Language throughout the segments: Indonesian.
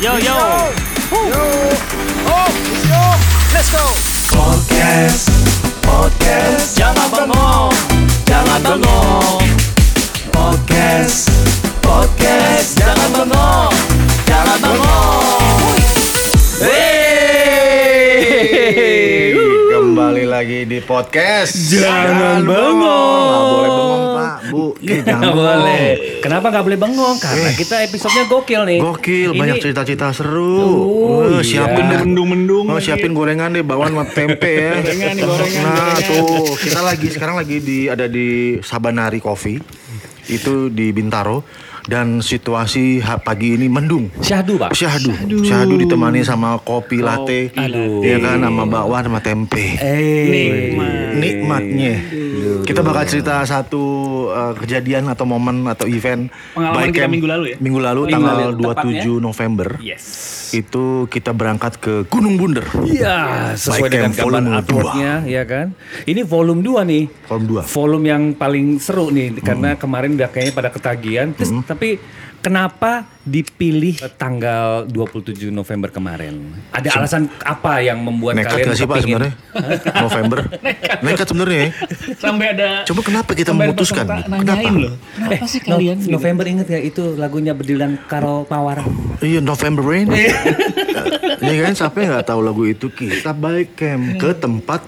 Yo yo. Yo, oh, yo, let's go. Podcast, podcast, jangan bengong, jangan bengong. Podcast, podcast, jangan bengong, jangan bengong. Lagi di podcast. Jangan bengong. Nggak boleh bengong pak, bu. Eh, jangan Nggak bengong. boleh. Kenapa nggak boleh bengong? Karena Eh. kita episodenya gokil nih. Gokil, Ini- banyak cerita-cerita seru. Oh, Eh, iya. siapin deh. Mendung-mendung Oh, siapin gorengan deh, bawaan sama tempe ya. Gorengan nih, gorengan, Nah, gorengan. tuh kita lagi sekarang lagi di ada di Sabanari Coffee. Itu di Bintaro dan situasi pagi ini mendung. Syahdu pak. Syahdu. Syahdu ditemani sama kopi latte. Aduh. Iya kan sama bakwan sama tempe. Eh. Nikmatnya. Kita bakal cerita satu uh, kejadian atau momen atau event Pengalaman by kita camp minggu lalu ya? Minggu lalu Minggu tanggal lalu, 27 November. Yes. Itu kita berangkat ke Gunung Bunder. Iya, sesuai By dengan gambar volume artworknya, ya kan. Ini volume 2 nih. Volume 2. Volume yang paling seru nih, karena kemarin udah kayaknya pada ketagihan. Terus, Tapi kenapa dipilih tanggal 27 November kemarin? Ada alasan apa yang membuat Nekat kalian gak sih Pak sebenarnya? November. Nekat sebenarnya ya. Sampai ada Coba kenapa kita memutuskan? Kenapa? loh. Kenapa sih Eh, No- kalian gitu? November inget ya itu lagunya Berdilan Karo Pawar. Iya November Rain. Iya kan siapa yang nggak tahu lagu itu kita balik camp ke tempat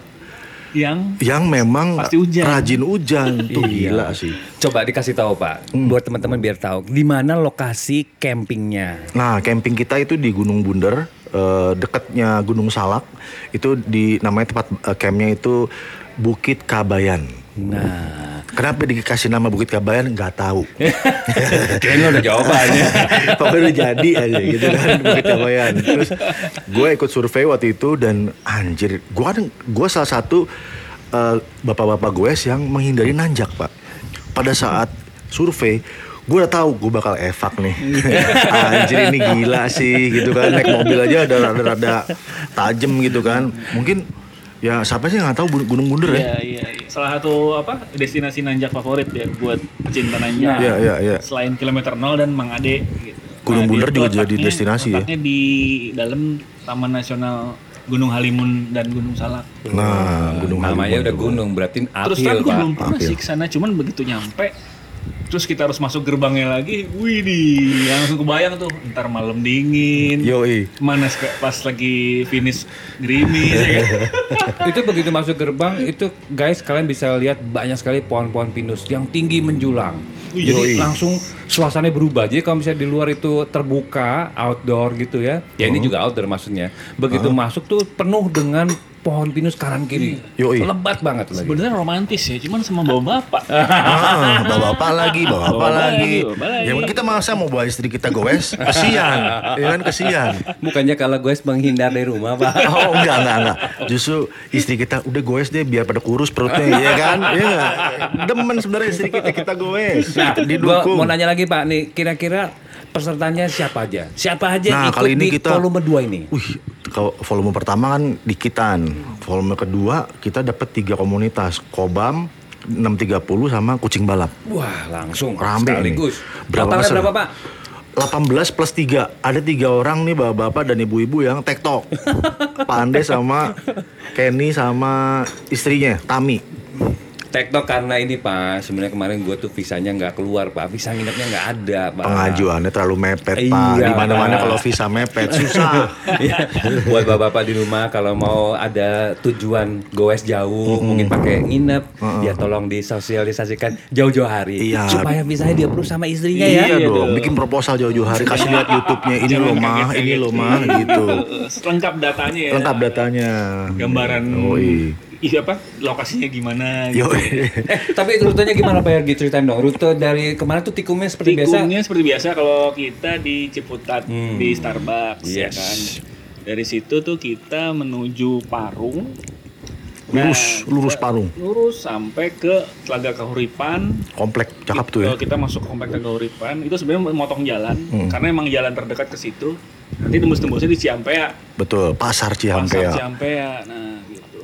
yang yang memang Pasti hujan. rajin hujan tuh Iya. gila sih. Coba dikasih tahu Pak, Hmm. buat teman-teman biar tahu di mana lokasi campingnya. Nah camping kita itu di Gunung Bunder eh, dekatnya Gunung Salak itu di namanya tempat eh, campnya itu Bukit Kabayan. Nah, Kenapa dikasih nama Bukit Kabayan nggak tahu. kayaknya udah jawabannya. Pokoknya udah jadi aja gitu kan Bukit Kabayan. Terus gue ikut survei waktu itu dan anjir, gue kan gue salah satu eh, bapak-bapak gue yang menghindari nanjak pak. Pada saat survei gue udah tahu gue bakal evak nih anjir ini gila sih gitu kan naik mobil aja ada rada-rada tajem gitu kan mungkin ya siapa sih nggak tahu Gun- gunung bunder ya Iya, iya, iya. Salah satu apa destinasi nanjak favorit ya buat pecinta nanjak. Iya, iya, iya. Selain kilometer nol dan Mangade gitu. Gunung Bunder tuh juga jadi letaknya- destinasi ya? di dalam Taman Nasional Gunung Halimun dan Gunung Salak. nah gunung Namanya Halimun udah juga. gunung, berarti Terus terang gue belum pernah sih ke sana, cuman begitu nyampe terus kita harus masuk gerbangnya lagi, wih di langsung kebayang tuh, ntar malam dingin, Yoi. mana pas lagi finish gerimis, ya kan? itu begitu masuk gerbang itu guys kalian bisa lihat banyak sekali pohon-pohon pinus yang tinggi menjulang. Wih, Jadi yoi. langsung suasananya berubah. Jadi kalau misalnya di luar itu terbuka, outdoor gitu ya. Ya ini juga outdoor maksudnya. Begitu masuk tuh penuh dengan pohon pinus kanan kiri. Yoi. Lebat banget lagi. Sebenarnya romantis ya, cuman sama bawa bapak. Ah, bawa apa lagi, bawa apa lagi. Ya kita masa mau bawa istri kita goes, kesian, ya kan kesian. Bukannya kalau gue menghindar dari rumah, Pak. Oh enggak enggak enggak. Justru istri kita udah goes deh biar pada kurus perutnya, ya kan? Iya enggak? Demen sebenarnya istri kita kita goes. Nah, gue didukung. mau nanya lagi Pak nih, kira-kira pesertanya siapa aja? Siapa aja Nah, ikut kali ini di kita- volume 2 ini? Wih, kalau volume pertama kan dikitan. Volume kedua kita dapat tiga komunitas, Kobam 630 sama Kucing Balap. Wah, langsung Rame sekaligus. nih. Berapa Totalnya peser? berapa, Pak? 18 plus 3 Ada tiga orang nih bapak-bapak dan ibu-ibu yang tektok Pandai sama Kenny sama istrinya Tami TikTok karena ini Pak, sebenarnya kemarin gue tuh visanya nggak keluar Pak, visa nginepnya nggak ada Pak. Pengajuannya terlalu mepet Iya, pak Di mana-mana Pak. kalau visa mepet susah Iya. Buat bapak-bapak di rumah kalau mau ada tujuan goes jauh, mungkin pakai nginep, ya tolong disosialisasikan jauh-jauh hari Iya. supaya visanya dia perlu sama istrinya Iya, ya. dong Bikin proposal jauh-jauh hari Kasih lihat YouTube-nya Ini loh mah. Ini loh mah gitu Lengkap datanya ya. Lengkap datanya Gambaran Yoi. Iya apa? Lokasinya gimana gitu. Eh, tapi rutenya gimana Pak Yargi ceritain dong. Rute dari kemarin tuh tikumnya seperti biasa. Tikumnya seperti biasa kalau kita di Ciputat Hmm. di Starbucks ya Yes. kan. Dari situ tuh kita menuju Parung. Lurus, lurus Parung. Lurus sampai ke Telaga Kahuripan. Komplek cakep tuh ya Kalau kita masuk komplek Telaga Kahuripan itu sebenarnya motong jalan Hmm. karena emang jalan terdekat ke situ. Nanti tembus-tembusnya di Ciampea. Betul Pasar Ciampea Pasar Ciampea. Nah.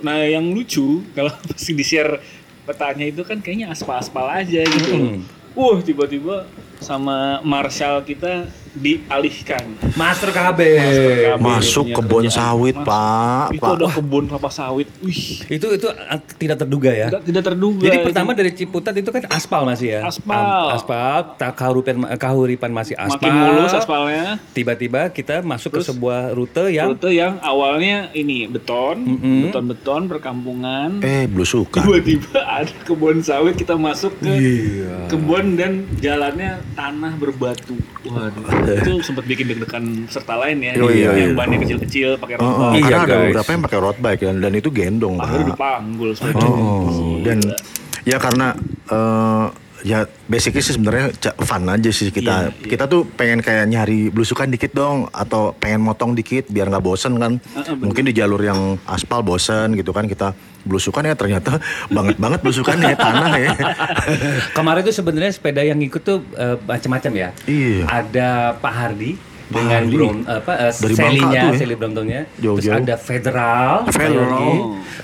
Nah, yang lucu kalau masih di-share petanya itu kan kayaknya aspal-aspal aja gitu. Hmm. Wah, tiba-tiba sama Marshall kita dialihkan. Master KB. KB. Masuk kebun kerjaan. sawit, Mas- Pak. Itu Pak. ada kebun kelapa sawit. Wih, Itu itu uh, tidak terduga ya. tidak, tidak terduga. Jadi itu. pertama dari Ciputat itu kan aspal masih ya. Aspal. Aspal, tak kahuripan kahuripan masih aspal. makin mulus aspalnya. Tiba-tiba kita masuk ke sebuah rute yang Rute yang awalnya ini beton, Mm-mm. beton-beton perkampungan. Eh, belusukan. Tiba-tiba ada kebun sawit kita masuk ke Iya. kebun dan jalannya tanah berbatu. Waduh, itu sempat bikin deg-degan serta lain ya. Iya, iya, yang iya. bannya kecil-kecil pakai Oh, oh, roda. Iya, karena ada beberapa yang pakai road bike dan, dan itu gendong, Akhirnya dipanggul Oh, sepeda. oh. dan ya karena eh, ya basically sih sebenarnya fun aja sih kita. Iya, iya. Kita tuh pengen kayak nyari belusukan dikit dong atau pengen motong dikit biar nggak bosen kan. Heeh, bener. Mungkin di jalur yang aspal bosen gitu kan kita belusukan ya ternyata banget banget belusukannya tanah ya. kemarin tuh sebenarnya sepeda yang ikut tuh eh, macam-macam ya. Iya. Ada Pak Hardy Pak dengan Hardy. Brom, apa eh, Dari Selinya, tuh ya. Seli Bromptonnya. Terus ada Federal, Federal, Yogi.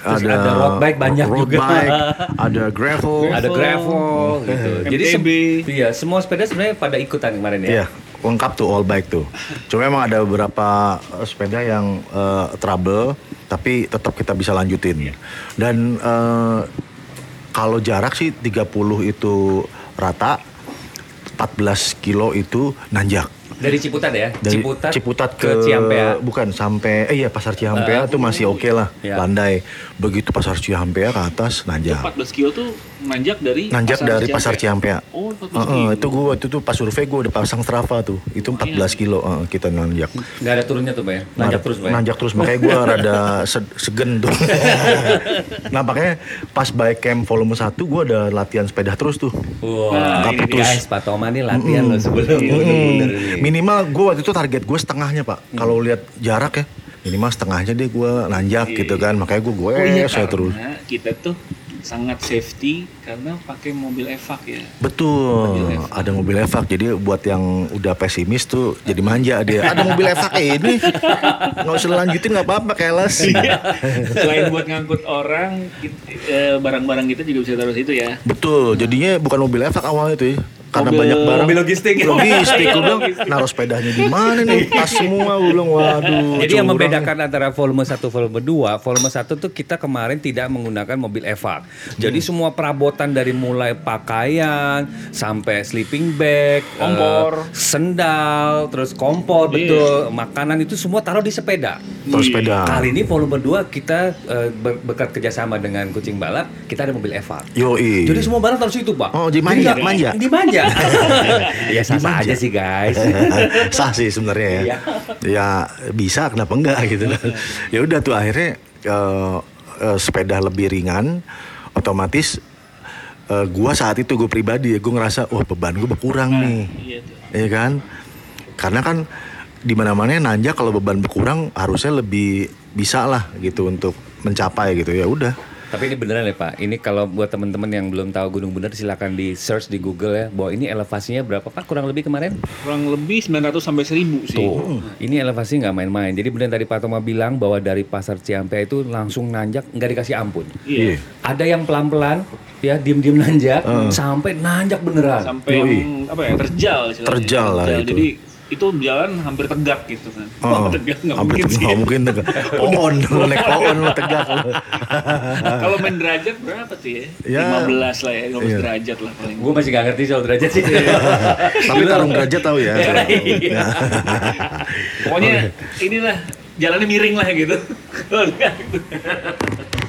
Terus ada, road bike banyak road juga. bike, ada gravel. ada gravel gitu. Jadi MTB. se- iya, semua sepeda sebenarnya pada ikutan kemarin ya. Iya, lengkap tuh all bike tuh. Cuma emang ada beberapa eh, sepeda yang eh, trouble, tapi tetap kita bisa lanjutin. Dan eh, kalau jarak sih 30 itu rata, 14 kilo itu nanjak. Dari Ciputat ya. Dari Ciputat, ke, Ciampea. bukan sampai eh iya pasar Ciampea tuh masih oke lah Iya. landai begitu pasar Ciampea ke atas nanjak 14 kilo tuh nanjak dari nanjak dari pasar Ciampea Oh, 14 Heeh, kilo. itu gua itu tuh pas survei gua udah pasang Strava tuh itu 14 kilo heeh, kita nanjak Nggak ada turunnya tuh, Pak ya. Nanjak terus, Pak. ya? nanjak terus makanya gua rada se- segen tuh nah makanya pas bike camp volume 1 gua ada latihan sepeda terus tuh Wah, Nah, ini ini guys, Pak Toma nih latihan loh sebelum Mm. bener-bener ini. Minimal gue waktu itu target gue setengahnya pak. Kalau lihat jarak ya minimal setengahnya deh gue nanjak Iya. gitu kan. Makanya gue gue Oh iya, saya terus. kita tuh sangat safety karena pakai mobil evak ya. betul. Mobil ada mobil evak jadi buat yang udah pesimis tuh jadi manja dia. Ada mobil evak ini. Nggak usah lanjutin nggak apa-apa keles Iya. Selain buat ngangkut orang, eh, barang-barang kita juga bisa taruh situ ya. betul. Jadinya bukan mobil evak awalnya tuh ya. Karena Mobil- banyak barang mobil logistik. logistik gue bilang naruh sepedanya di mana nih tas semua gue bilang waduh Jadi yang membedakan antara volume 1 volume 2, volume 1 tuh kita kemarin tidak menggunakan mobil evak. Jadi Hmm. semua perabotan dari mulai pakaian sampai sleeping bag, Kompor. eh, sendal, terus kompor Iya. betul, makanan itu semua taruh di sepeda. terus sepeda Kali ini volume 2 kita eh, ber- berkat kerjasama dengan kucing balap, kita ada mobil evak. Yoi. Jadi semua barang taruh situ, Pak. Oh, jadi manja, nggak- manja. Dimanja. Ya sah Dimanja. aja sih, guys. sah sih sebenarnya ya. Iya. Ya bisa kenapa enggak gitu. ya udah tuh akhirnya eh, eh, sepeda lebih ringan, otomatis eh, gua saat itu gue pribadi ya gue ngerasa wah beban gue berkurang nih, Iya tuh. ya kan? Karena kan di mana-mana nanjak kalau beban berkurang harusnya lebih bisa lah gitu untuk mencapai gitu ya udah. Tapi ini beneran ya Pak. Ini kalau buat teman-teman yang belum tahu Gunung Bunder silakan di search di Google ya. Bahwa ini elevasinya berapa Pak? Kurang lebih kemarin? Kurang lebih 900 sampai 1000 sih. Tuh. Ini elevasi nggak main-main. Jadi benar tadi Pak Toma bilang bahwa dari pasar Ciampea itu langsung nanjak nggak dikasih ampun. Iya. Ada yang pelan-pelan ya diem-diem nanjak sampai nanjak beneran. Sampai yang apa ya? Terjal istilahnya. Terjal lah itu. Jadi itu jalan hampir tegak gitu kan. Oh, tegak nggak mungkin sih. nggak mungkin tegak. Pohon, naik pohon lu tegak. lu. Kalau main derajat berapa tuh ya? Ya. 15 lah ya, 15 Iya. derajat lah paling. Gue masih nggak ngerti soal derajat sih. Tapi tarung derajat tahu ya. Iya. Pokoknya inilah jalannya miring lah gitu.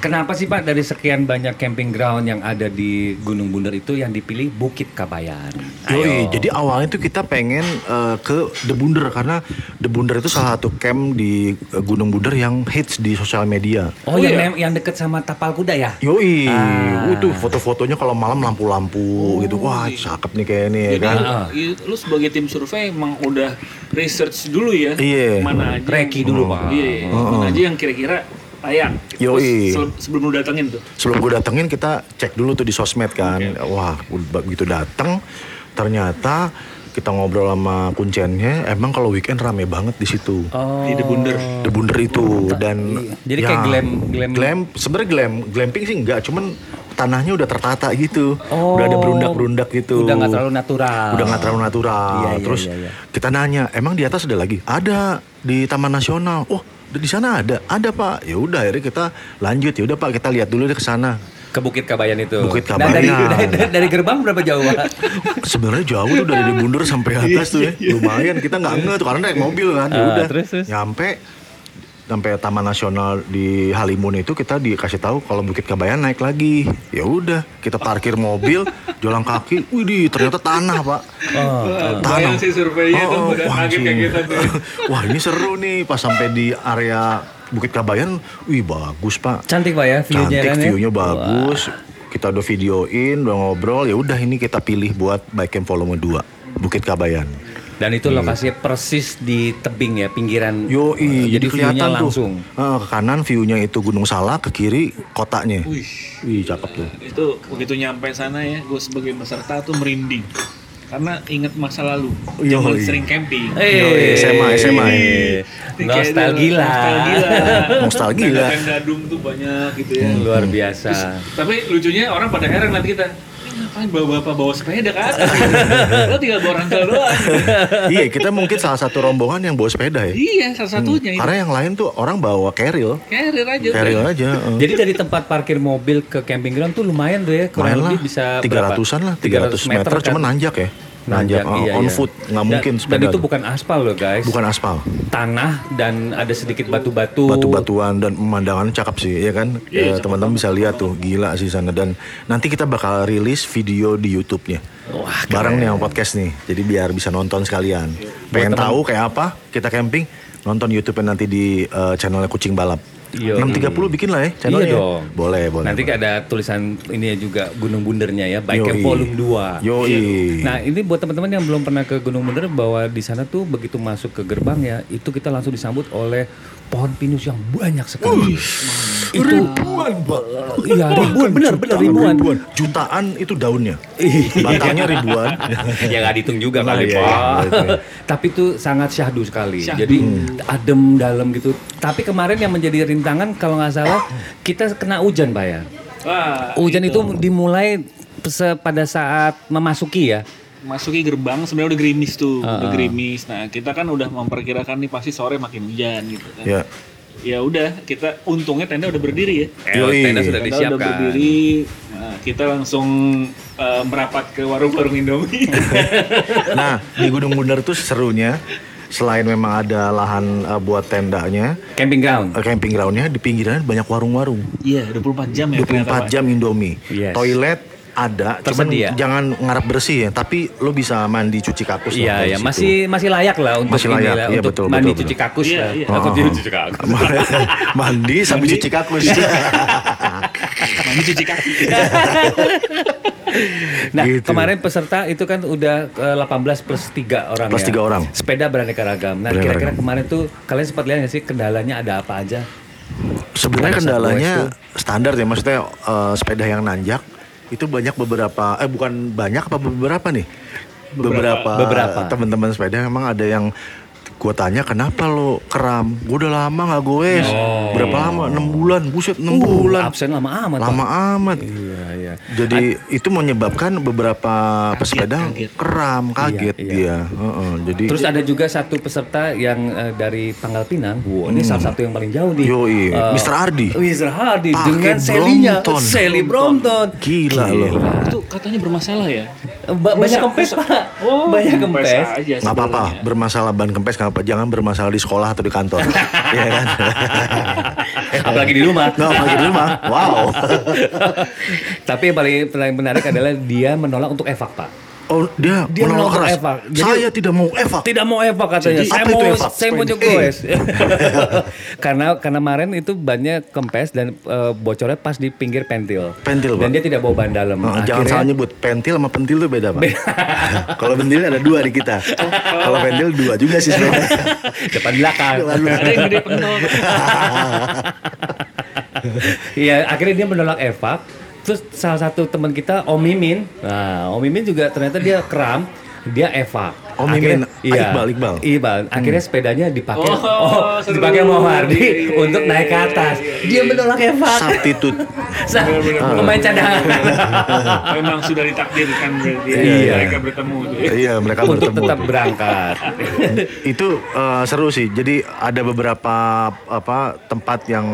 Kenapa sih Pak dari sekian banyak camping ground yang ada di Gunung Bunder itu yang dipilih Bukit Kabayan? Yoi, jadi awalnya tuh kita pengen eh, ke The Bunder karena The Bunder itu salah satu camp di eh, Gunung Bunder yang hits di sosial media. Oh, Oh, yang iya? yang deket sama tapal kuda ya? Yoi, Ah. itu foto-fotonya kalau malam lampu-lampu gitu. Wah, cakep nih kayak ini ya Jadi kan. I- lu sebagai tim survei emang udah research dulu ya. Iya. Mana aja. Reki dulu Pak. Iya. Oh. Mana aja yang kira-kira layak. Yoi. Terus se- sebelum lu datengin tuh. Sebelum gue datengin kita cek dulu tuh di sosmed kan. Wah, begitu dateng ternyata kita ngobrol sama kuncennya, emang kalau weekend rame banget di situ. Oh. Di The Bunder. The Bunder itu dan Iya. Jadi kayak glam- glam- glam sebenarnya glam glamping sih enggak cuman tanahnya udah tertata gitu. Oh. Udah ada berundak-berundak gitu. Udah nggak terlalu natural. Udah nggak terlalu natural. Iya, iya, Terus iya, iya. kita nanya, emang di atas ada lagi? Ada di Taman Nasional. Oh, di sana ada. Ada pak. Ya udah akhirnya kita lanjut. Ya udah pak kita lihat dulu deh ke sana. Ke Bukit Kabayan itu. Bukit Nah, dari, Kabayan. dari, dari- dari gerbang berapa jauh, Pak? Sebenarnya jauh tuh dari Bundur sampai atas tuh ya. Lumayan kita nggak ngeh tuh karena naik mobil kan. Ya Ah, udah. terus, terus. Nyampe sampai Taman Nasional di Halimun itu kita dikasih tahu kalau Bukit Kabayan naik lagi. Ya udah, kita parkir mobil, jalan kaki. Widih, ternyata tanah, Pak. Oh. Bayang sih surveinya tuh udah wah, kaget kayak anjing. gitu tuh. Wah, ini seru nih pas sampai di area Bukit Kabayan. Wih, bagus, Pak. Cantik Pak ya view-nya Cantik, kan ya? view-nya bagus. Kita udah videoin, udah ngobrol. Ya udah ini kita pilih buat Bike Camp Volume 2, Bukit Kabayan. Dan itu lokasinya persis di tebing ya, pinggiran. Yo, Eh, jadi view-nya kelihatan tuh. langsung. Eh, ke kanan view-nya itu Gunung Salak, ke kiri kotanya. Wih, Wih, cakep tuh. itu begitu nyampe sana ya, gue sebagai peserta tuh merinding. Karena inget masa lalu, Yo, zaman iya. sering camping. Yoi, SMA, SMA. Ini kayak Nostalgia. Nostalgia. Nostalgia. Tenda-tenda dum tuh banyak gitu ya. Luar biasa. Tapi lucunya orang pada heran nanti kita. "Ini Ngapain bawa bapak bawa sepeda atas? Lo tinggal bawa ransel doang. iya, kita mungkin salah satu rombongan yang bawa sepeda ya. iya, salah satunya itu. Karena yang lain tuh orang bawa carrier. Carrier aja. Carrier udah. aja. eh. Jadi dari tempat parkir mobil ke camping ground tuh lumayan tuh ya, kurang Lumayan lebih lah, bisa 300-an lah, 300 meter, kan? cuma nanjak ya. Nanjak, eh, on iya. foot, nggak Dan- mungkin Dan, sepeda. itu tuh. bukan aspal loh guys. bukan aspal. Tanah dan ada sedikit batu-batu. Batu-batuan dan pemandangan cakep sih, ya kan? Ya, teman-teman bisa lihat tuh, gila sih sana. Dan nanti kita bakal rilis video di YouTube-nya. Wah, Bareng nih sama podcast nih. Jadi biar bisa nonton sekalian. Pengen tahu kayak apa kita camping? Nonton YouTube-nya nanti di eh, channelnya Kucing Balap. Iya. 6.30 bikin lah ya channelnya. Iya dong. Boleh, boleh. Nanti boleh. ada tulisan ini juga Gunung Bundernya ya, Bike Camp. Volume 2. Yoi. Nah ini buat teman-teman yang belum pernah ke Gunung Bunder bahwa di sana tuh begitu masuk ke gerbang ya itu kita langsung disambut oleh pohon pinus yang banyak sekali. itu ribuan, Pak. Iya ribuan bener bener ribuan. Jutaan itu daunnya. Batangnya ribuan. ya nggak dihitung juga Oh, kali iya, Pak. iya, betul. Tapi itu sangat syahdu sekali. Syahdu. Jadi adem dalam gitu. Tapi kemarin yang menjadi rintangan kalau nggak salah kita kena hujan Pak ya. Wah, Hujan itu dimulai pada saat memasuki ya. Masuki gerbang sebenarnya udah gerimis tuh, udah gerimis. Nah, kita kan udah memperkirakan nih pasti sore makin hujan gitu kan. Ya. Ya udah, kita untungnya tenda udah berdiri ya. Yoi. tenda sudah Tenda udah disiapkan. berdiri. Nah, kita langsung eh, merapat ke warung-warung Indomie. Nah, di Gunung Bundar tuh serunya selain memang ada lahan eh, buat tendanya, Camping ground. eh, camping groundnya di pinggirannya banyak warung-warung. Iya, 24 jam ya 24 jam Indomie. Yes. Toilet ada, cuman Tersedia. jangan ngarap bersih ya, tapi lo bisa mandi cuci kakus lah Iya, dari ya situ. masih masih layak lah untuk Masih layak, lah, iya, untuk betul, mandi betul, cuci betul. kakus Iya, lah. iya. Aku Oh. cuci kakus. mandi sambil cuci kakus. Mandi cuci kaki. Nah, Gitu. kemarin peserta itu kan udah eh, 18 plus 3 orang Plus ya. tiga orang. Sepeda beraneka ragam. Nah, kira-kira kemarin tuh kalian sempat lihat nggak sih kendalanya ada apa aja? Sebenarnya kendalanya standar ya, maksudnya eh, sepeda yang nanjak itu banyak beberapa, eh bukan banyak apa beberapa nih? Beberapa, Beberapa. teman-teman sepeda memang ada yang gue tanya kenapa lo keram? Gue udah lama nggak goes. Berapa lama? 6 bulan, buset 6 bulan. Oh. Uh, Absen lama amat. Pak. Lama amat. Iya, iya. Jadi itu menyebabkan beberapa pesepeda kaget. keram, kaget Iya, iya. dia. Heeh, jadi Terus ada juga satu peserta yang eh, dari Pangkal Pinang. Wow, ini salah satu yang paling jauh nih. Hmm. Yoi, Eh, Mr. Ardi. Mr. Hardy dengan Selinya, Brompton. Sally Brompton. Gila loh. Itu katanya bermasalah ya. Ba- banyak kempes pak, banyak kempes. aja nggak apa-apa bermasalah ban kempes nggak apa jangan bermasalah di sekolah atau di kantor Iya kan Apalagi di rumah. nggak apalagi di rumah wow Tapi yang paling paling menarik adalah dia menolak untuk evak pak. Oh dia, Dia menolak menolak keras evak. Jadi- saya tidak mau evak Tidak mau evak katanya. Jadi, saya apa itu mau evak? saya mau Explain. goes. karena karena kemarin itu bannya kempes dan eh, bocornya pas di pinggir pentil. Pentil, Dan Pak. dia tidak bawa ban dalam. Jangan Akhirnya- salah nyebut pentil sama pentil tuh beda pak kalau pentil ada dua di kita kalau pentil dua juga sih sebenarnya depan belakang. Ada yang gede pentol. Iya, akhirnya dia menolak evak. Terus salah satu teman kita Om Mimin, nah Om Mimin juga ternyata dia kram, dia evak. Om Mimin, Akhirnya- Iya. Iqbal, Iqbal. Iqbal. Akhirnya sepedanya dipakai Oh, oh, seru. dipakai sama Hardy Iya, iya, untuk iya, naik ke iya, atas. iya, Dia menolak Evak. Substitute. Sa- Pemain cadangan. Memang sudah ditakdirkan berarti ya, Iya. mereka bertemu. tuh ya. Iya, mereka untuk bertemu. tetap berangkat. itu eh, seru sih. Jadi ada beberapa apa tempat yang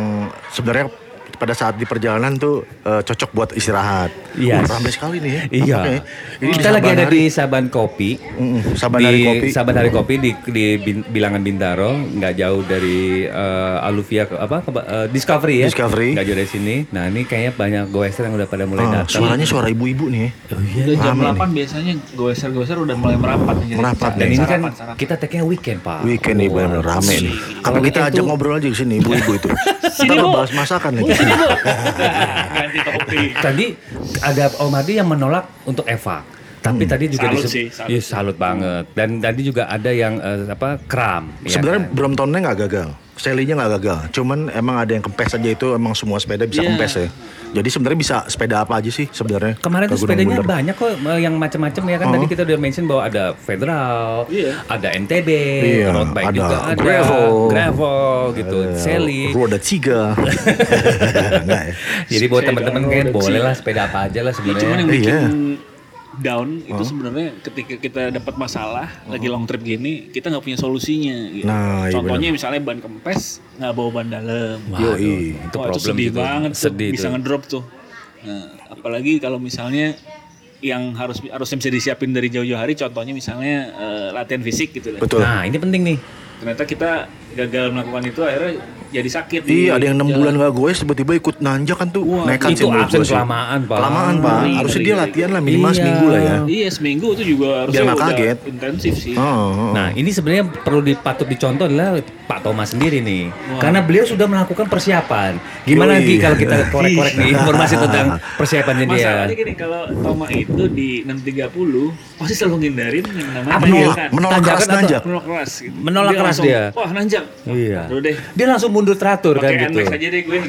sebenarnya pada saat di perjalanan tuh eh, cocok buat istirahat. Yes. Uh, ramai sekali nih ya. Iya. Oke. Ini Kita lagi ada di Saban Kopi. Mm-mm, Saban di Hari Kopi. Saban Hari Kopi di, di Bin- Bilangan Bintaro, nggak jauh dari eh, Aluvia ke- apa eh, Discovery ya. Discovery. Nggak jauh dari sini. Nah ini kayaknya banyak goeser yang udah pada mulai Ah, datang. suaranya suara ibu-ibu nih. Udah jam Rame 8 biasanya goeser-goeser udah mulai merapat. Merapat. Dan ini kan sarapan, sarapan. kita tag-nya weekend pak. Weekend nih benar rame nih. Apa Kalau kita weekend ajak ngobrol aja di sini ibu-ibu itu. Kita Bu. bahas masakan lagi. Ganti topik. Tadi ada Om Hadi yang menolak untuk Eva. Tapi tadi juga Salut disebut- sih, salut. Iya, salut banget. Dan tadi juga ada yang eh, apa kram. ya Sebenarnya kan? Bromptonnya nggak gagal, Sally-nya nggak gagal. Cuman emang ada yang kempes aja itu emang semua sepeda bisa Iya. kempes ya. Jadi sebenarnya bisa sepeda apa aja sih sebenarnya? Kemarin ke tuh sepedanya Bunder. banyak kok eh, yang macam-macam ya kan Oh. tadi kita udah mention bahwa ada federal, Iya. ada NTB, Iya, road bike ada juga ada, gravel. gravel gitu, Eh, Sally. Roda tiga. Nggak ya? Jadi buat teman-teman bike boleh lah sepeda apa aja lah Cuman yang sebenarnya. bikin Iya. Down itu sebenarnya ketika kita dapat masalah lagi long trip gini kita nggak punya solusinya. Gitu. Nah, iya Contohnya misalnya ban kempes nggak bawa ban dalam. Waduh, Yoi. itu Wah, itu problem sedih gitu. banget tuh, Sedih bisa tuh. ngedrop tuh. Nah, apalagi kalau misalnya yang harus harusnya bisa disiapin dari jauh-jauh hari, contohnya misalnya eh, latihan fisik gitu. lah. Betul. Nah ini penting nih. Ternyata kita gagal melakukan itu akhirnya jadi sakit. Iya, ada yang enam bulan gak gue tiba-tiba ikut nanjak kan tuh Wah, nekat itu sih absen kelamaan, Pak. Kelamaan pak. Ngeri, Harusnya ngeri, dia ngeri. latihan lah minimal Iya. seminggu lah ya. Iya seminggu itu juga harusnya nggak udah kaget. intensif sih. Oh, oh. Nah ini sebenarnya perlu dipatut dicontoh adalah Pak Thomas sendiri nih, karena beliau sudah melakukan persiapan. Gimana nanti kalau kita korek-korek nih informasi tentang persiapannya dia? Masalahnya gini kalau Toma itu di 630 pasti selalu ngindarin yang namanya menolak, tanjakan. menolak keras nanjak. menolak keras gitu. Menolak keras dia. Wah nanjak. Iya. Aduh deh. Dia langsung mundur teratur kan Pakai gitu. NMAX aja deh gue.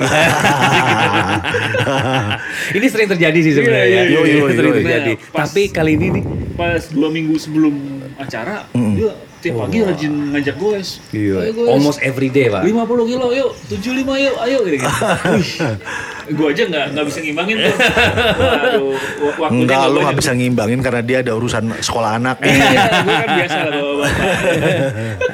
ini sering terjadi sih sebenarnya. Iya, iya, ya. iya, iya, sering iya. terjadi. Pas- Tapi kali ini nih, Pas dua minggu sebelum acara, dia tiap pagi rajin ngajak gue. iya, Ayo, guys. almost every day pak. 50 kilo yuk, 75 yuk, ayo gitu gitu. Gue aja nggak nggak bisa ngimbangin tuh. Waduh, wa- waktunya Enggak, lu banyak. gak bisa ngimbangin karena dia ada urusan sekolah anak. Iya, gue kan biasa lah bawa-bawa.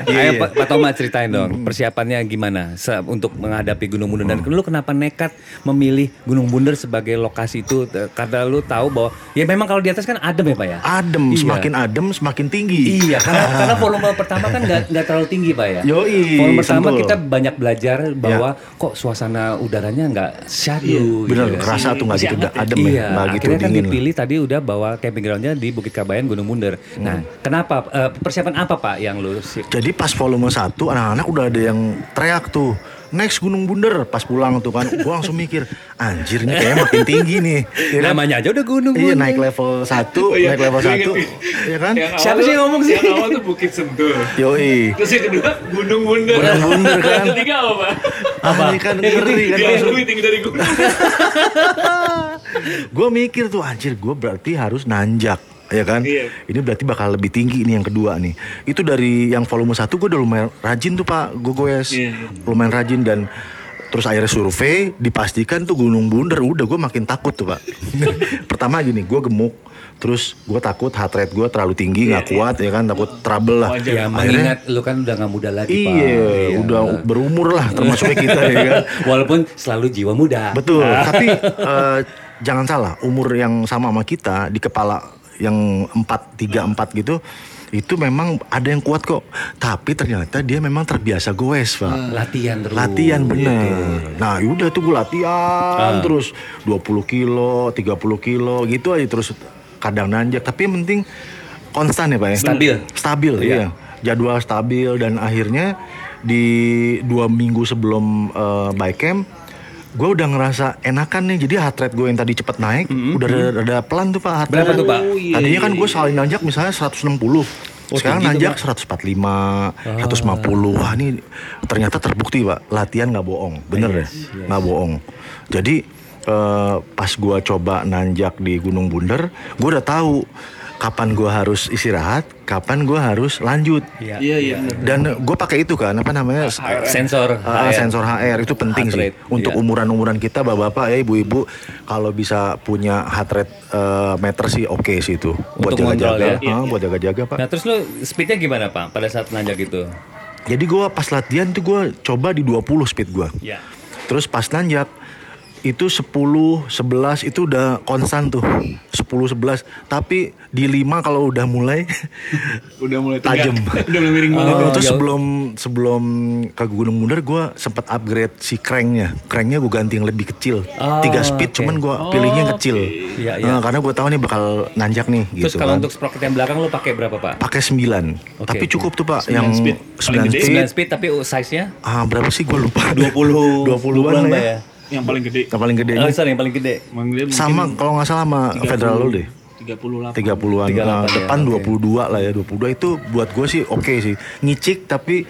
Iya, Ayo iya. Pak, Pak Toma ceritain dong persiapannya gimana se- untuk menghadapi Gunung Bunder dan lu kenapa nekat memilih Gunung Bunder sebagai lokasi itu karena lu tahu bahwa ya memang kalau di atas kan adem ya Pak ya. Adem, Iya. semakin adem semakin tinggi. Iya, karena, karena volume pertama kan nggak nggak terlalu tinggi pak ya. Yoi, Volume pertama sentul. kita banyak belajar bahwa kok suasana udaranya nggak syahdu. Bener, gitu. kerasa tuh nggak gitu ya? adem iya, ya, nggak gitu akhirnya kan dingin. dipilih tadi udah bawa camping groundnya di Bukit Kabayan Gunung Bunder. Nah, kenapa eh, persiapan apa pak yang lu si- Jadi pas volume 1 anak-anak udah ada yang teriak tuh next Gunung Bunder pas pulang tuh kan gua langsung mikir anjir nih kayaknya makin tinggi nih ya kan? namanya aja udah Gunung iya naik level 1 Oh, iya. naik level 1 inget nih. ya kan Siapa sih ngomong sih? Yang awal tuh Bukit Sentul. yoi Terus yang kedua Gunung Bunder. Gunung Bunder, kan. Yang ketiga apa? Pak? apa ini kan ngeri kan Dia langsung lebih tinggi dari gunung. gue mikir tuh anjir gue berarti harus nanjak ya kan? Iya. ini berarti bakal lebih tinggi nih yang kedua nih. Itu dari yang volume 1 gue udah lumayan rajin tuh pak gue goes. Iya, iya. lumayan rajin dan terus akhirnya survei dipastikan tuh Gunung Bunder udah gue makin takut tuh pak. Pertama gini gue gemuk terus gue takut heart rate gue terlalu tinggi nggak kuat ya kan? Takut trouble lah. Ya mengingat lu kan udah nggak muda lagi pak. iya udah berumur lah termasuknya kita ya kan? Walaupun selalu jiwa muda. Betul, tapi eh, jangan salah, umur yang sama sama kita di kepala yang 4 3 4 gitu itu memang ada yang kuat kok. Tapi ternyata dia memang terbiasa goes, Pak. Latihan terus. Latihan bener. Nah, udah tuh gue latihan Ah. terus 20 kilo, 30 kilo gitu aja terus kadang nanjak. Tapi yang penting konstan ya, Pak ya. Stabil. Stabil, Iya. iya. Jadwal stabil dan akhirnya di dua minggu sebelum eh, bike camp gue udah ngerasa enakan nih jadi heart rate gue yang tadi cepet naik udah rada, rada pelan tuh pak heart Berapa rate. tuh, Pak? Oh, iya, tadinya iya, kan gue iya. sekali nanjak misalnya 160 sekarang tinggi tuh, nanjak Pak. 145 150 wah ini ternyata terbukti pak latihan nggak bohong bener ya nggak bohong jadi eh, pas gue coba nanjak di Gunung Bunder gue udah tahu kapan gue harus istirahat, kapan gue harus lanjut. Iya. Iya iya. bener. Dan gue pakai itu kan apa namanya Sensor. Ah, HR. sensor HR itu penting Heart sih untuk iya. umuran-umuran kita bapak-bapak ya ibu-ibu kalau bisa punya heart rate eh, meter sih oke sih itu buat Untuk ngontrol jaga-jaga, ya? Ah, buat jaga-jaga pak. Nah terus lo speednya gimana pak pada saat nanjak itu? Jadi gue pas latihan tuh gue coba di 20 speed gue. Ya. Terus pas nanjak itu 10, 11 itu udah konstan tuh. 10, 11. Tapi di 5 kalau udah mulai Udah mulai tegak. Udah mulai miring banget. Oh, Oh, terus ya. sebelum sebelum ke Gunung Bundar gue sempat upgrade si cranknya. Cranknya gue ganti yang lebih kecil. Oh, Tiga speed oke. cuman gue pilihnya yang kecil. Iya, iya. Nah, karena gue tahu nih bakal nanjak nih Terus gitu kalau kan. untuk sprocket yang belakang lo pakai berapa pak? pakai 9. Oke, Tapi oke. cukup tuh Pak 9 yang speed. 9 Paling gede. speed. 9 speed tapi size-nya? Ah, berapa sih gue lupa. 20 20-an lah Mbak ya. Yang paling gede. Yang paling gede. Oh, sorry yang paling gede. Paling gede Sama kalau nggak salah sama 30. Federal lo deh. 38. 30-an. 38 Nah, ya, depan oke. 22 lah ya. 22 itu buat gue sih oke sih. Ngicik tapi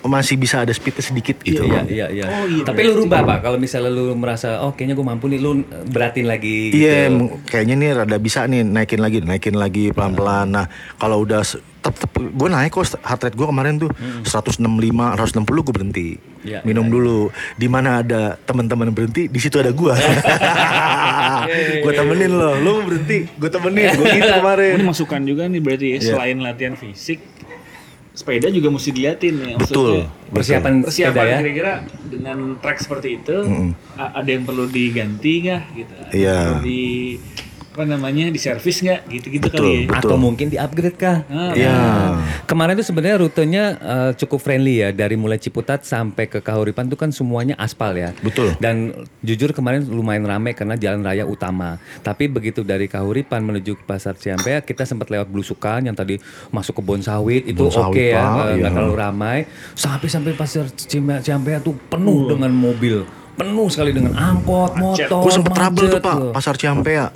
masih bisa ada speednya sedikit gitu. Iya, iya, iya. Oh, iya, Tapi lu rubah pak, kalau misalnya lu merasa, oh kayaknya gue mampu nih, lu beratin lagi gitu. Iya, kayaknya nih rada bisa nih naikin lagi, naikin lagi pelan-pelan. Nah, kalau udah tep, tep, gue naik kok heart rate gue kemarin tuh 165, 160 gue berhenti. Iya, Minum dulu. Di mana ada teman-teman berhenti, di situ ada gue. gue temenin lo, lo mau berhenti, gue temenin, gue gitu kemarin. Ini masukan juga nih berarti ya, Iya. selain latihan fisik, sepeda juga mesti diliatin ya. Betul. Maksudnya, Persiapan, sepeda Persiapan ya. kira-kira dengan track seperti itu, a- ada yang perlu diganti nggak gitu? Ada yang Iya. Perlu di apa namanya di servis nggak gitu-gitu Betul. kali ya. Atau mungkin di upgrade kah? Ah, Iya. Kemarin tuh sebenarnya rutenya eh, cukup friendly ya dari mulai Ciputat sampai ke Kahuripan tuh kan semuanya aspal ya. Betul. Dan jujur kemarin lumayan ramai karena jalan raya utama. Tapi begitu dari Kahuripan menuju ke Pasar Ciampea kita sempat lewat Belusukan yang tadi masuk ke Bon Sawit itu Bon oke Sawit, ya eh, nggak iya. terlalu ramai. Sampai sampai Pasar Ciampea, tuh penuh dengan mobil. Penuh sekali dengan angkot, motor, Gue sempet trouble tuh macet pak, pasar Ciampea.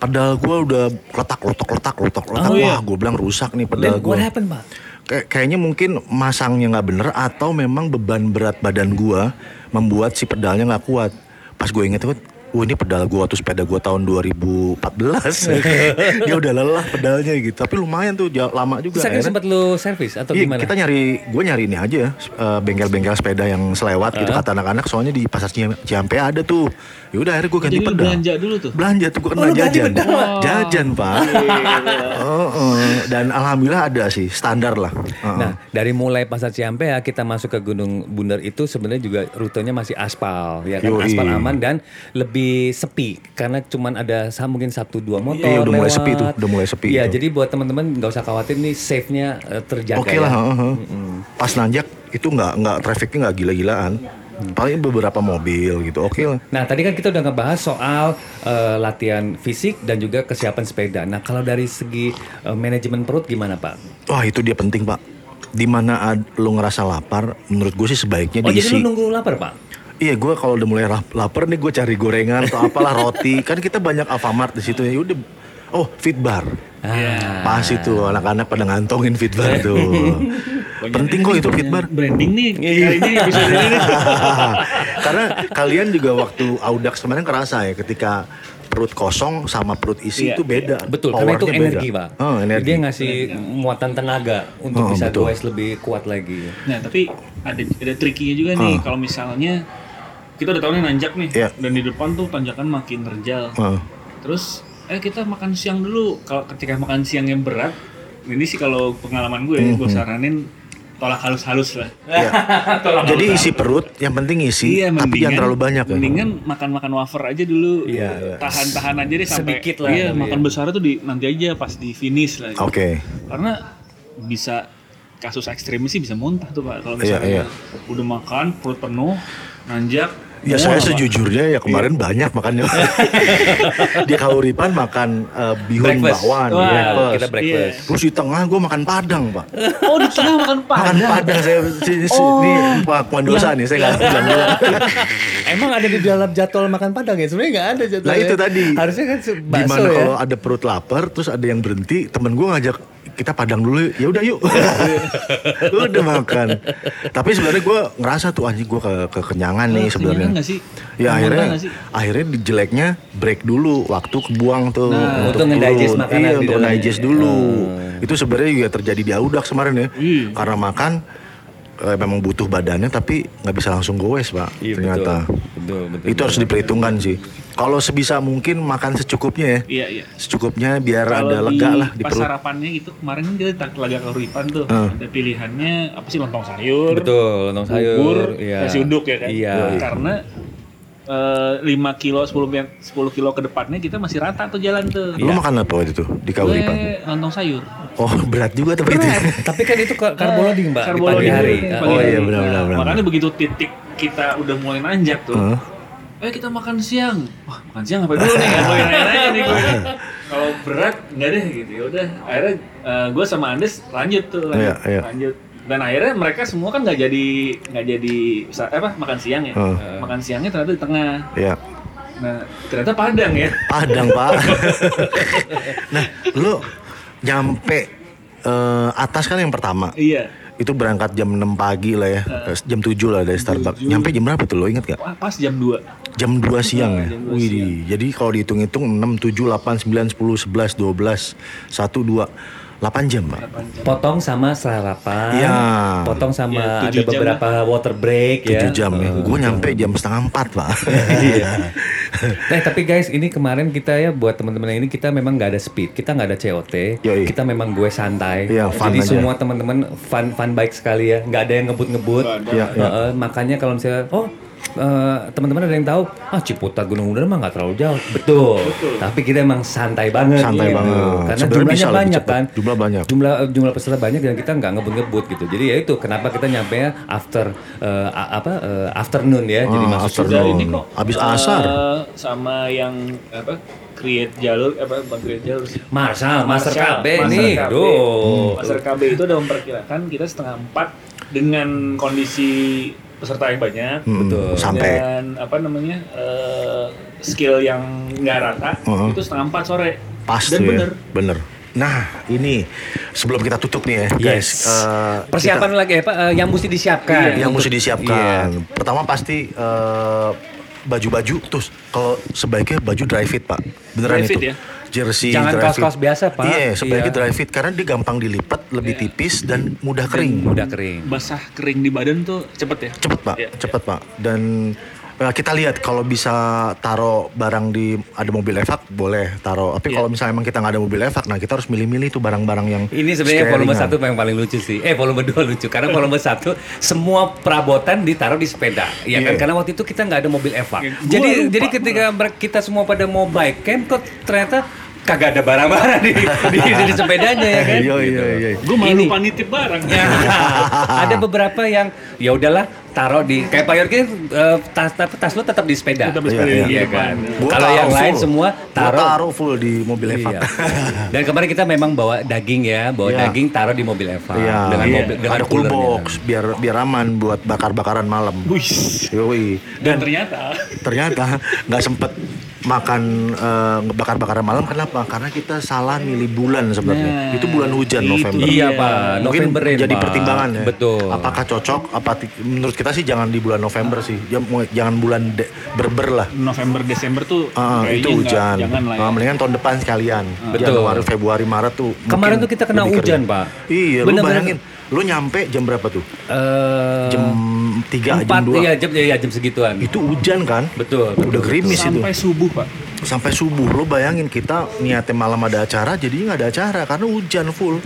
Pedal gue udah letak, letak, letak, letak, letak. Oh, Wah, gue bilang rusak nih pedal gue. what happened, Pak? Kayak kayaknya mungkin masangnya nggak bener atau memang beban berat badan gua membuat si pedalnya nggak kuat. Pas gue inget Wah ini pedal gua tuh sepeda gua tahun 2014 Dia udah lelah pedalnya gitu Tapi lumayan tuh jauh- lama juga akhirnya- sempat lu servis atau Iya, gimana? kita nyari, gue nyari ini aja ya, eh, bengkel-bengkel sepeda yang selewat gitu kata anak-anak. Soalnya di pasar Ciam- Ciampea ada tuh. Ya udah akhirnya gue ganti Jadi pedal. belanja dulu tuh? Belanja tuh gue kena Oh, lu ganti jajan. Pak? Jajan pak. Oh, oh. Dan alhamdulillah ada sih standar lah. Heeh. Nah, dari mulai Pasar Ciampea kita masuk ke Gunung Bundar itu sebenarnya juga rutenya masih aspal, ya kan Yoi. aspal aman dan lebih sepi karena cuman ada mungkin satu dua motor Iya, udah mulai lewat. sepi tuh, udah mulai sepi Iya, itu. jadi buat teman-teman nggak usah khawatir nih safe-nya eh, terjaga Oke ya. lah. heeh. Pas nanjak itu nggak nggak trafficnya nggak gila-gilaan. Paling beberapa mobil gitu. Oke lah. Nah, tadi kan kita udah ngebahas soal eh, latihan fisik dan juga kesiapan sepeda. Nah, kalau dari segi eh, manajemen perut gimana, Pak? Wah itu dia penting pak. Di mana ad, lu ngerasa lapar, menurut gue sih sebaiknya Oh, jadi diisi. lu nunggu lapar, Pak? Iya, gue kalau udah mulai lap- lapar nih gue cari gorengan atau apalah roti. Kan kita banyak Alfamart di situ ya. Udah, oh Fitbar. Ah. Pas itu anak-anak pada ngantongin Fitbar tuh. Penting kok itu Fitbar. Branding nih Iya. kali ini bisa ini. Karena kalian juga waktu Audax kemarin kerasa ya ketika perut kosong sama perut isi Iya, itu beda. Betul, karena itu Powernya beda. energi, Pak. Oh, energi. Dia ngasih muatan tenaga untuk Oh, bisa goes lebih kuat lagi. Nah tapi ada ada trikinya juga nih kalau misalnya kita udah tahu nih nanjak nih Iya. dan di depan tuh tanjakan makin terjal. Oh. Terus eh kita makan siang dulu. Kalau ketika makan siang yang berat, ini sih kalau pengalaman gue, gue saranin tolak halus-halus lah. Iya. Jadi isi perut, yang penting isi, Iya, tapi jangan terlalu banyak ya. Mendingan makan-makan wafer aja dulu. Iya, iya. Tahan-tahan aja deh sampai Sedikit lah Iya, tapi makan ya. besar tuh di nanti aja pas di finish lah. gitu. Oke. Karena bisa kasus ekstrim sih bisa muntah tuh Pak kalau Iya, misalnya iya. udah makan perut penuh, nanjak. Ya mual, saya sejujurnya ya kemarin banyak makannya. di Kauripan makan eh, bihun Breakfast. bakwan, Wah, breakfast. kita breakfast. Terus di tengah gue makan padang pak. Oh di tengah makan Makan padang. padang saya si, si, ini Pak Kuandosa nih saya nggak bilang. Emang ada di dalam jadwal makan padang ya? Sebenarnya nggak ada jadwalnya. Nah itu tadi. Harusnya kan bakso Di mana ya. kalau ada perut lapar, terus ada yang berhenti, temen gue ngajak kita padang dulu ya udah yuk. Udah makan. Tapi sebenarnya gue ngerasa tuh anjing gue ke kekenyangan nih sebenarnya. ya akhirnya akhirnya di jeleknya break dulu waktu kebuang tuh. Nah, untuk nge-digest turun. makanan iya untuk dalamnya. digest dulu. Itu sebenarnya juga terjadi di audak kemarin ya. Iya. karena makan eh, memang butuh badannya tapi nggak bisa langsung goes pak Iya, ternyata betul. Betul, betul, itu harus diperhitungkan sih kalau sebisa mungkin makan secukupnya ya Iya, iya. secukupnya biar Kalau ada di lega lah di pas perut sarapannya itu kemarin kan kita tak laga keuripan tuh. Hmm. Ada pilihannya apa sih lontong sayur, Betul, lontong sayur, bubur, iya. nasi uduk ya kan. Iya. Karena eh, 5 kilo 10 mi- 10 kilo ke depannya kita masih rata tuh jalan tuh. lu makan apa waktu itu di Kauripan lontong sayur. Oh berat juga tapi itu. Tapi kan itu kar- karboloding, Mbak, di Karbo pagi loading hari. Ah, pagi Oh, hari. iya, benar, benar, benar. Makanya begitu titik kita udah mulai nanjak tuh. Heeh. Eh kita makan siang. Wah makan siang apa dulu nih? Gak boleh nanya nih gue. Kalau berat enggak deh gitu. Ya udah. Akhirnya gue sama Andes lanjut tuh. Lanjut. Iya, iya. lanjut. Dan akhirnya mereka semua kan nggak jadi nggak jadi apa makan siang ya. Heeh. Makan siangnya ternyata di tengah. ya Nah ternyata Padang ya. Padang pak nah lu nyampe eh, atas kan yang pertama? Iya. itu berangkat jam 6 pagi lah ya. Jam 7 lah dari Starbucks. nyampe jam berapa tuh lo? Inget gak? Pas jam 2 Jam 2 siang ya? jam 2 Wih, jadi kalau dihitung-hitung 6, 7, 8, 9, 10, 11, 12, 1, 2 8 jam pak Potong sama sarapan. Iya. Potong sama Iya, ada tujuh jam beberapa water break 7 ya. jam ya Eh, Gue nyampe jam setengah 4 pak Iya. Nah, tapi guys, ini kemarin kita ya buat teman-teman ini kita memang nggak ada speed, kita nggak ada COT, Yoi. kita memang gue santai. Iya, fun Jadi aja. semua teman-teman fun fun baik sekali ya, nggak ada yang ngebut-ngebut. Iya, iya. Heeh, makanya kalau misalnya, oh eh, teman-teman ada yang tahu, ah Ciputat Gunung Udara mah nggak terlalu jauh, betul. Tapi kita emang santai banget. Santai gitu. banget. Karena Sebenarnya jumlahnya banyak kan. Jumlah banyak. Jumlah jumlah peserta banyak dan kita nggak ngebut-ngebut gitu. Jadi ya itu kenapa kita nyampe ya after eh, a- apa eh, afternoon ya. Jadi Ah, masuk afternoon. Dari ini kok. Abis eh, asar. sama yang apa? Create jalur apa bukan create jalur sih. Marshall, Master KB Master nih, KB. duh. Master KB itu udah memperkirakan kita setengah empat dengan kondisi peserta yang banyak Hmm, Betul. Sampai dan apa namanya eh, skill yang nggak rata Uh-huh. itu setengah empat sore Pas dan ya. bener Bener. Nah, ini sebelum kita tutup nih ya, guys. Yes. eh, Persiapan lagi ya Pak, eh, yang mesti disiapkan. kita- yang untuk- mesti disiapkan. Iya. Pertama pasti eh, baju-baju terus kalau sebaiknya baju dry fit, Pak. Beneran Dry fit itu. ya? Jersey Jangan fit. biasa, Pak. Iya, sebaiknya Iya. dry fit karena dia gampang dilipat, lebih Iya. tipis dan mudah kering. Mudah kering. basah kering di badan tuh cepet ya Cepet pak, Iya, cepet pak. Dan kita lihat kalau bisa taruh barang di ada mobil evak boleh taruh. Tapi Iya. kalau misalnya emang kita nggak ada mobil evak, nah kita harus milih-milih tuh barang-barang yang Ini sebenarnya volume satu yang paling lucu sih. Eh volume dua lucu karena volume satu semua perabotan ditaruh di sepeda, ya kan? Iya. Karena waktu itu kita nggak ada mobil Eva. Iya, gua Jadi lupa. jadi ketika kita semua pada mau bike camp kok ternyata kagak ada barang-barang di, di, di sepedanya ya kan? Iya, iya, iya. gue malah Ini. lupa nitip barang Ya, ada beberapa yang ya udahlah taruh di kayak Pak Yorki eh, tas, tas tas lu tetap di sepeda. Tetap di sepeda, Iya, iya. kan. Gua Kalau taruh yang lain semua Gua taruh taruh full di mobil evak. Iya. Dan kemarin kita memang bawa daging ya, bawa Iya. daging taruh di mobil Eva Iya, dengan Iya. mobil dengan ada cool box biar biar aman buat bakar-bakaran malam. Wih. Yoi. dan ternyata ternyata nggak sempet makan eh, bakar-bakaran malam kenapa? Karena kita salah milih bulan sebenarnya. Nah, itu bulan hujan itu November. Iya. Pak. Mungkin Novemberin, jadi Pak. pertimbangan ya. Betul. Apakah cocok? Apa menurut kita sih jangan di bulan November sih. Ya, jangan bulan de- berber lah. November Desember tuh kayaknya itu hujan. lah ya. Ah, mendingan tahun depan sekalian. Betul. Januari, Februari, Maret tuh. Kemarin tuh kita kena hujan, kering. Pak. Iya, lu Bener-bener. bayangin. Lu nyampe jam berapa tuh? Eh, Jam 3, empat, jam 2. iya jam ya jam segituan. Itu hujan kan? Betul, betul, Udah gerimis itu. sampai subuh pak Sampai subuh. Lu bayangin kita niatnya malam ada acara, jadinya nggak ada acara karena hujan full.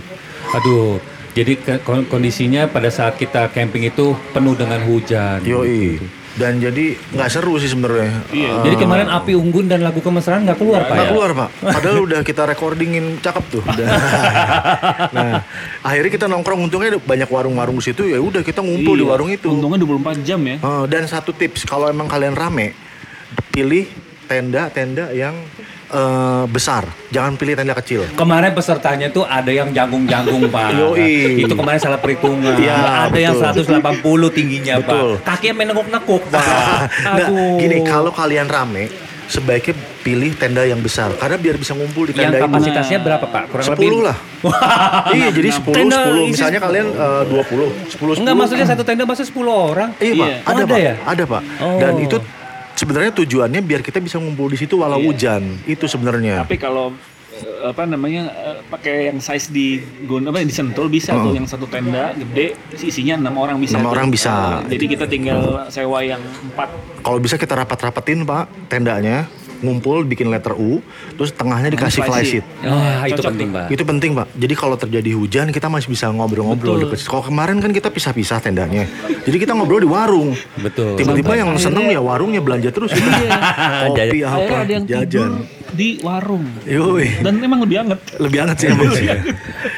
Aduh. Jadi kondisinya pada saat kita camping itu penuh dengan hujan. Yoi. Dan jadi nggak seru sih sebenarnya. Iya. Eh, Jadi kemarin api unggun dan lagu kemesraan nggak keluar pak nggak ya? keluar pak. Padahal udah kita recordingin cakep tuh. Udah. nah, akhirnya kita nongkrong. Untungnya banyak warung-warung situ. Ya udah kita ngumpul di Iya. warung itu. untungnya 24 jam ya Eh, dan satu tips kalau emang kalian rame, pilih tenda-tenda yang eh, besar. Jangan pilih tenda kecil. Kemarin pesertanya tuh ada yang janggung-janggung pak. Yoi. Itu kemarin salah perhitungan. Iya, ada yang betul. 180 tingginya Betul. pak. Kakinya menekuk-nekuk pak. Nggak, Aduh. gini kalau kalian rame, sebaiknya pilih tenda yang besar karena biar bisa ngumpul di Yang tenda ini. kapasitasnya berapa Pak? Kurang lebih 10 lah. iya, jadi 10 Tenda 10. isi Misalnya kalian eh, 20, 10 10. Enggak maksudnya satu tenda masa 10 orang. Iya, Pak. Iya. Ada, Oh, ada Pak. ya? Ada, Pak. Oh. Dan itu sebenarnya tujuannya biar kita bisa ngumpul di situ walau Iya. hujan. Itu sebenarnya. Tapi kalau eh, apa namanya eh, pakai yang size di gun apa di sentul bisa tuh yang satu tenda gede isinya enam orang bisa. Enam orang bisa. Jadi kita tinggal sewa yang empat. Kalau bisa kita rapat-rapatin, Pak, tendanya ngumpul bikin letter U, terus tengahnya dikasih Fly sheet. Wah, itu cocok penting. Pak. Itu penting, Pak. Jadi kalau terjadi hujan kita masih bisa ngobrol-ngobrol di Kalau kemarin kan kita pisah-pisah tendanya. Jadi kita ngobrol di warung. Betul. Tiba-tiba yang akhirnya- seneng ya warungnya belanja terus. Kopi apa, Akhirnya ada yang jajan. di warung. Yoi. Dan emang lebih hangat. Lebih hangat sih emang sih.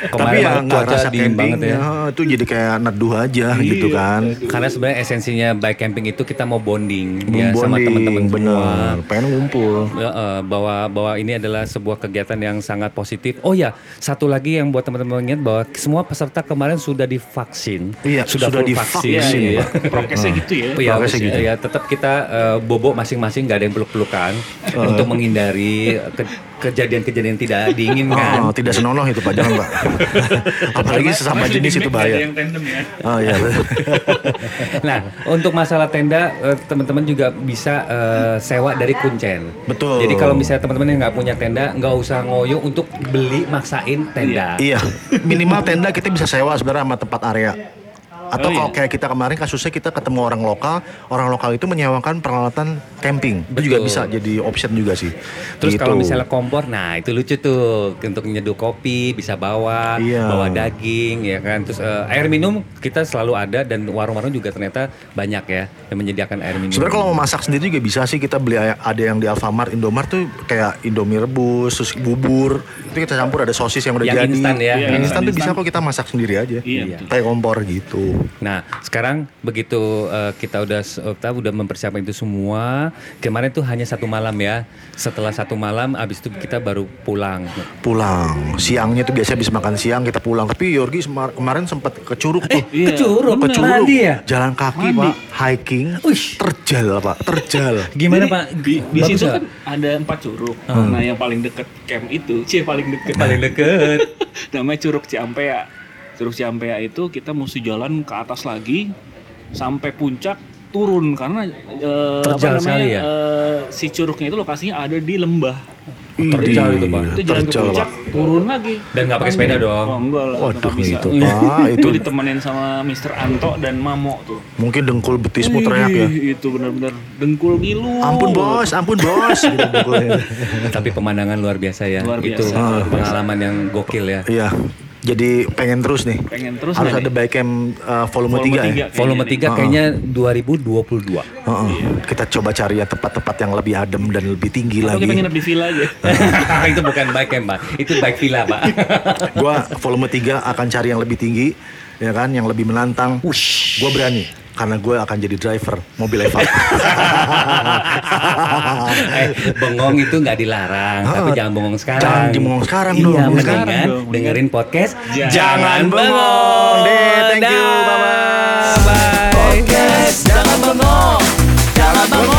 Tapi Kemarin ya banget nggak rasa dingin banget camping ya. itu jadi kayak neduh aja gitu kan. Karena sebenarnya esensinya bike camping itu kita mau bonding ya sama Bonding, teman-teman semua. Pengen ngumpul. Ya, bahwa bahwa ini adalah sebuah kegiatan yang sangat positif. Oh ya, satu lagi yang buat teman-teman ingat bahwa semua peserta kemarin sudah divaksin. Iya, sudah full divaksin. vaksin, Iya, ya. Prokesnya gitu ya. Oh, ya, Progresnya gitu. ya, tetap kita eh, bobo masing-masing nggak ada yang peluk-pelukan untuk menghindari ke- kejadian-kejadian tidak diinginkan. Oh, tidak senonoh itu Pak, jangan Pak. Apalagi sesama Karena jenis itu bahaya. yang tandem ya. Oh iya. Nah, untuk masalah tenda, eh, teman-teman juga bisa eh, sewa dari Kuncen. Betul. Jadi kalau misalnya teman-teman yang nggak punya tenda, nggak usah ngoyo untuk beli maksain tenda. Iya, minimal tenda kita bisa sewa sebenarnya sama tempat area. Atau Oh, iya. kalau kayak kita kemarin kasusnya kita ketemu orang lokal, orang lokal itu menyewakan peralatan camping. Itu juga Betul. bisa jadi option juga sih. Terus Gitu. kalau misalnya kompor, nah itu lucu tuh untuk nyeduh kopi bisa bawa, Iya. bawa daging ya kan. Terus eh, air minum kita selalu ada dan warung-warung juga ternyata banyak ya yang menyediakan air minum. Sebenarnya kalau mau masak sendiri juga bisa sih kita beli ada yang di Alfamart, Indomart tuh kayak Indomie rebus, terus bubur. Itu kita campur ada sosis yang udah Yang jadi. instan ya. Yang Iya, instan tuh instan. bisa kok kita masak sendiri aja. Iya, betul. Kayak kompor gitu. Nah, sekarang begitu eh, kita udah kita udah mempersiapkan itu semua, kemarin tuh hanya satu malam ya. Setelah satu malam, abis itu kita baru pulang. Pulang. Siangnya tuh biasanya bisa makan siang kita pulang. Tapi Yorgi kemarin sempat ke Curug tuh. Iya, ke Curug, ke Curug. mandi ya? Jalan kaki Mandi. pak, hiking, Wih. terjal pak, terjal. Gimana Jadi, Pak? Di, di situ kan ada empat curug. Nah yang paling deket camp itu, cie paling deket. paling deket. Namanya Curug Ciampea. Curug Ciampea itu kita mesti jalan ke atas lagi sampai puncak turun karena eh, Terjal sekali ya? eh, si curugnya itu lokasinya ada di lembah. Terjal itu, Pak. Itu jalan ke Terjal, puncak, turun lagi. Dan nggak pakai sepeda dong. Oh, enggak lah, Waduh, nggak bisa. itu, Pak, itu itu- ditemenin sama Mr. Anto dan Mamo tuh. Mungkin dengkul betismu teriak ya. Itu benar-benar dengkul ngilu. Ampun bos, ampun bos. gitu. Tapi pemandangan luar biasa ya. Luar Itu biasa. pengalaman yang gokil ya. Iya, jadi pengen terus nih. Pengen terus Harus ada camp uh, volume, Volume 3 ya. tiga. Volume Kayaknya 3 kayaknya 2022. Heeh. Kita coba cari ya tempat-tempat yang lebih adem dan lebih tinggi Atau lagi. kita nginep di villa aja. itu bukan bike camp, Pak. Itu bike villa, Pak. Gua volume 3 akan cari yang lebih tinggi, ya kan, yang lebih menantang. Wush. Gue berani karena gue akan jadi driver mobil Eva. eh, bengong itu nggak dilarang, oh, tapi jangan bengong sekarang. Jangan bengong sekarang iya, dong. Iya, sekarang dong. dengerin podcast. Jangan, jangan bengong. Deh, thank you, bye bye. Podcast jangan bengong. Jangan bengong.